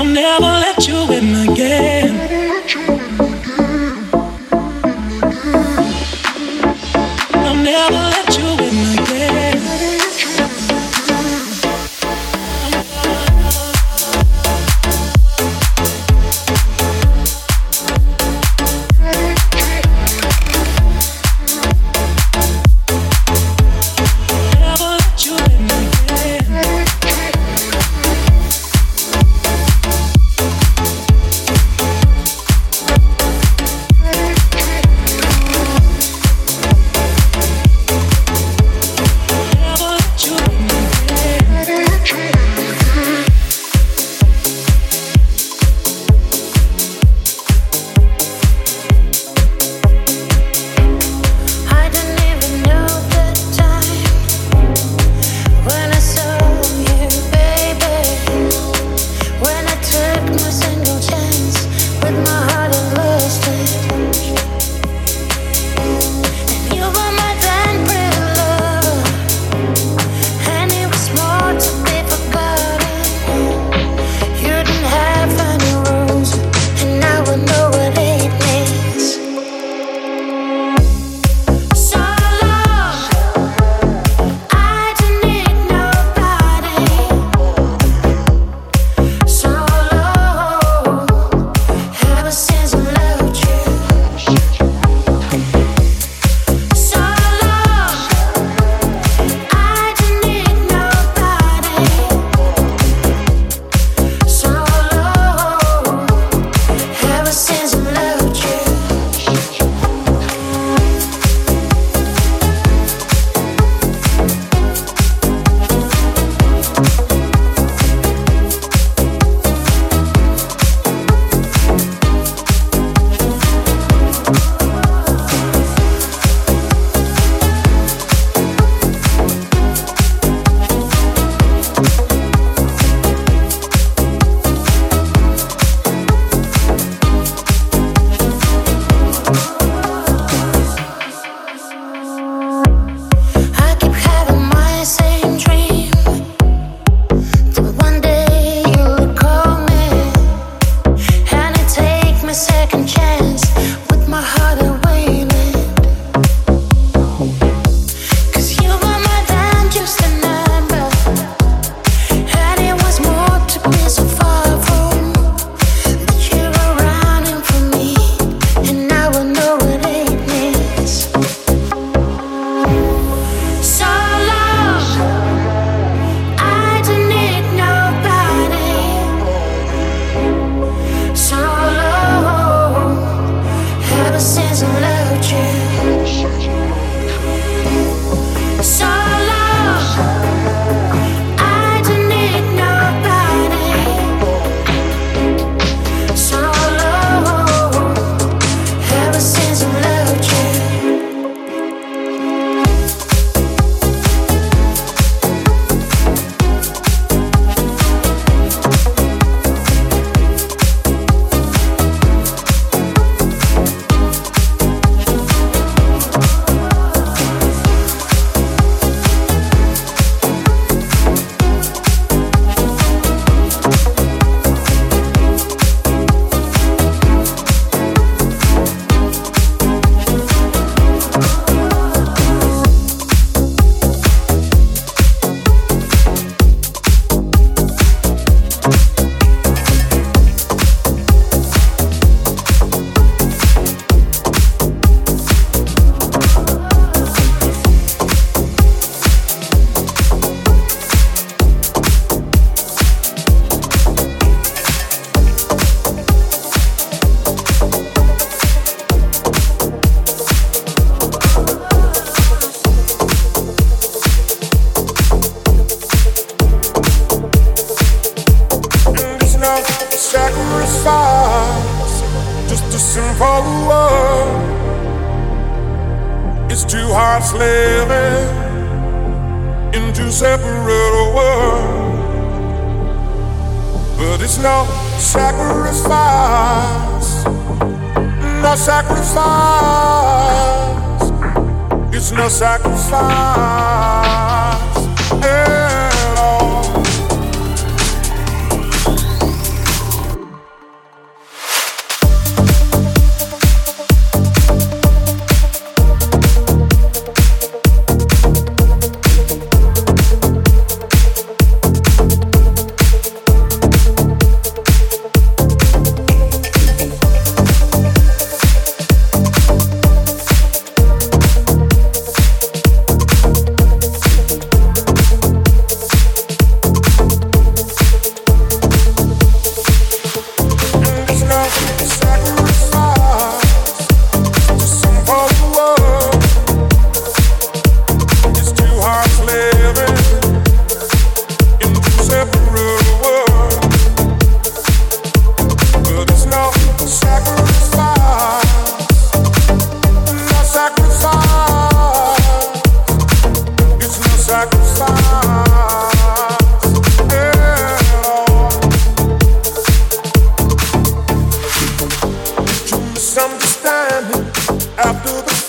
I'll never let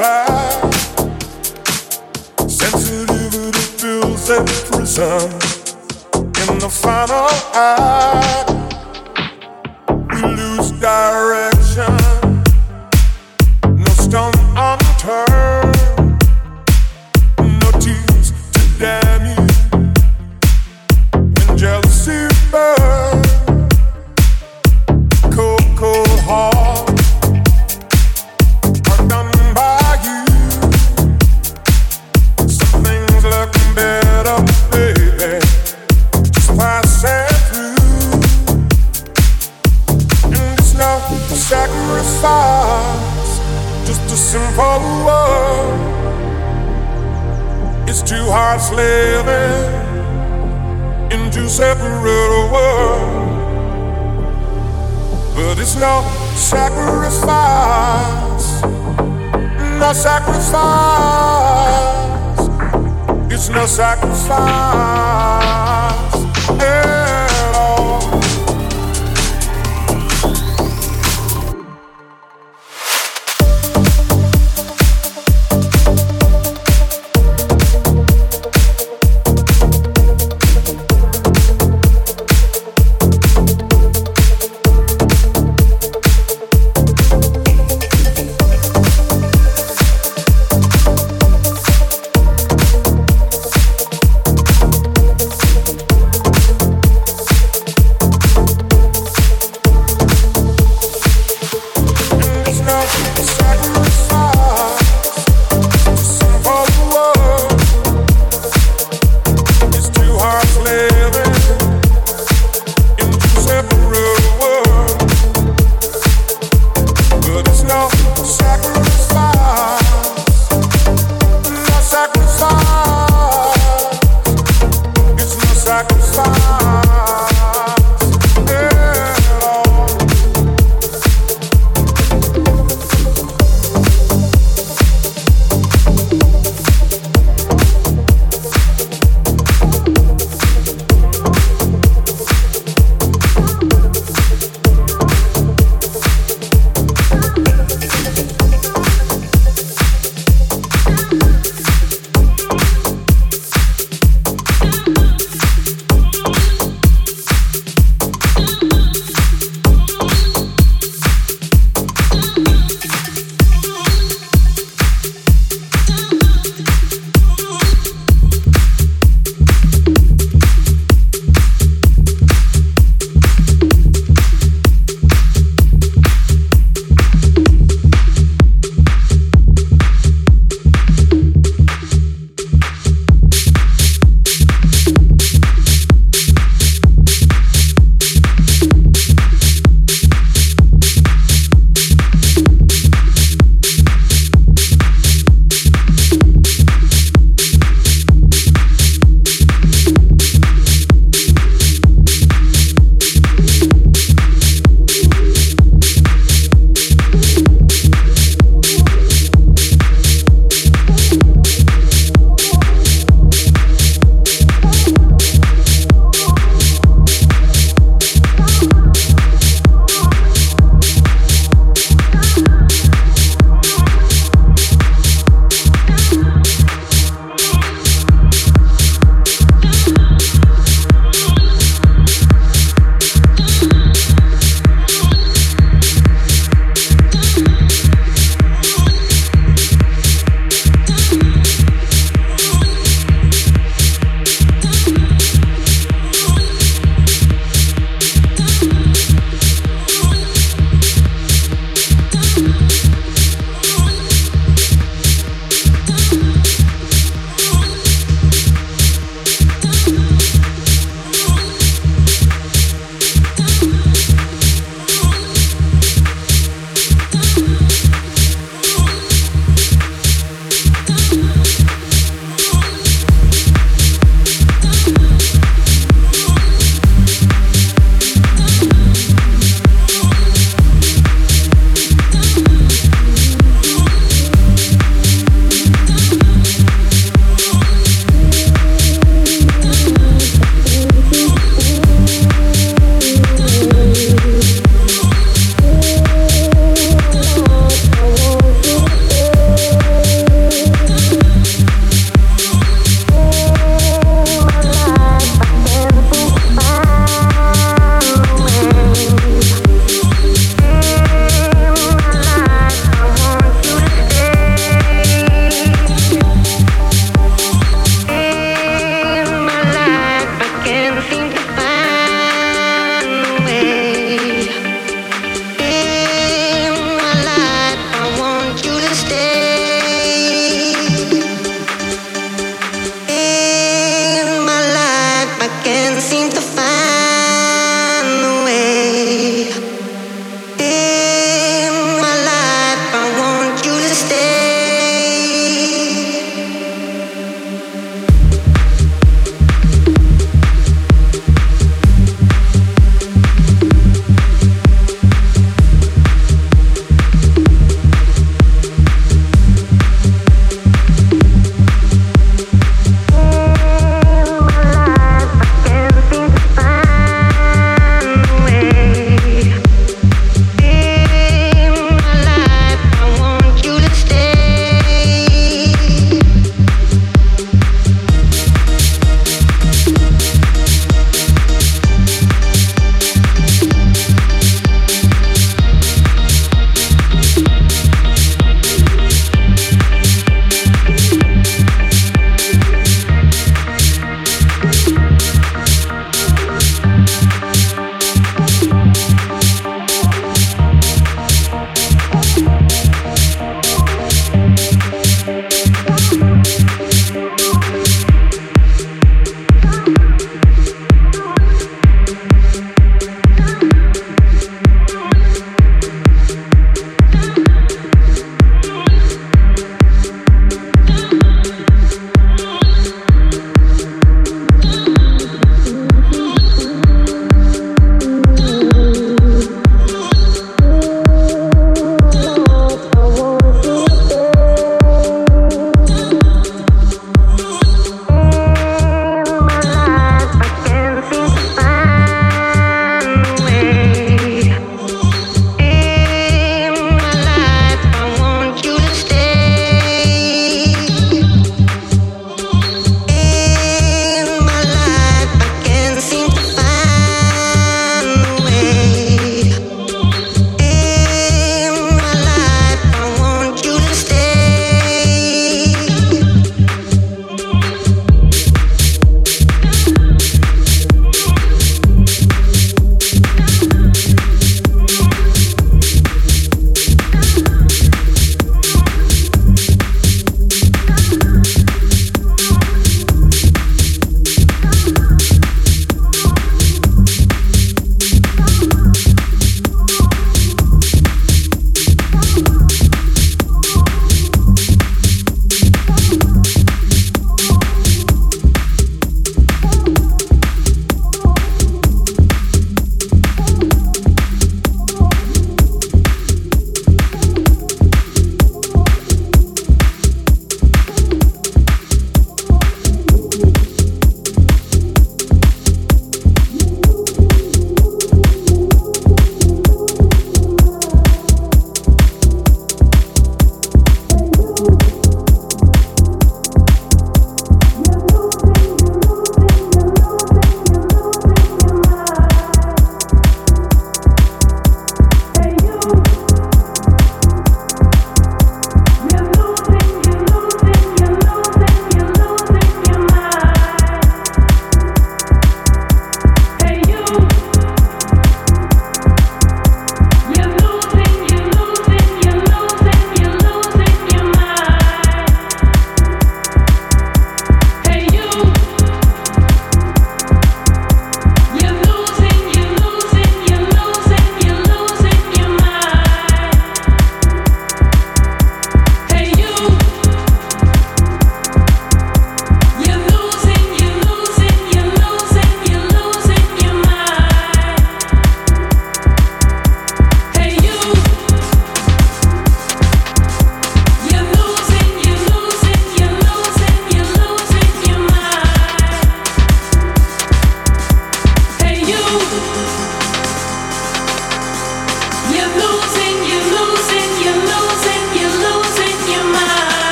fire. Sensitivity feels a prison in the final act. We lose direction.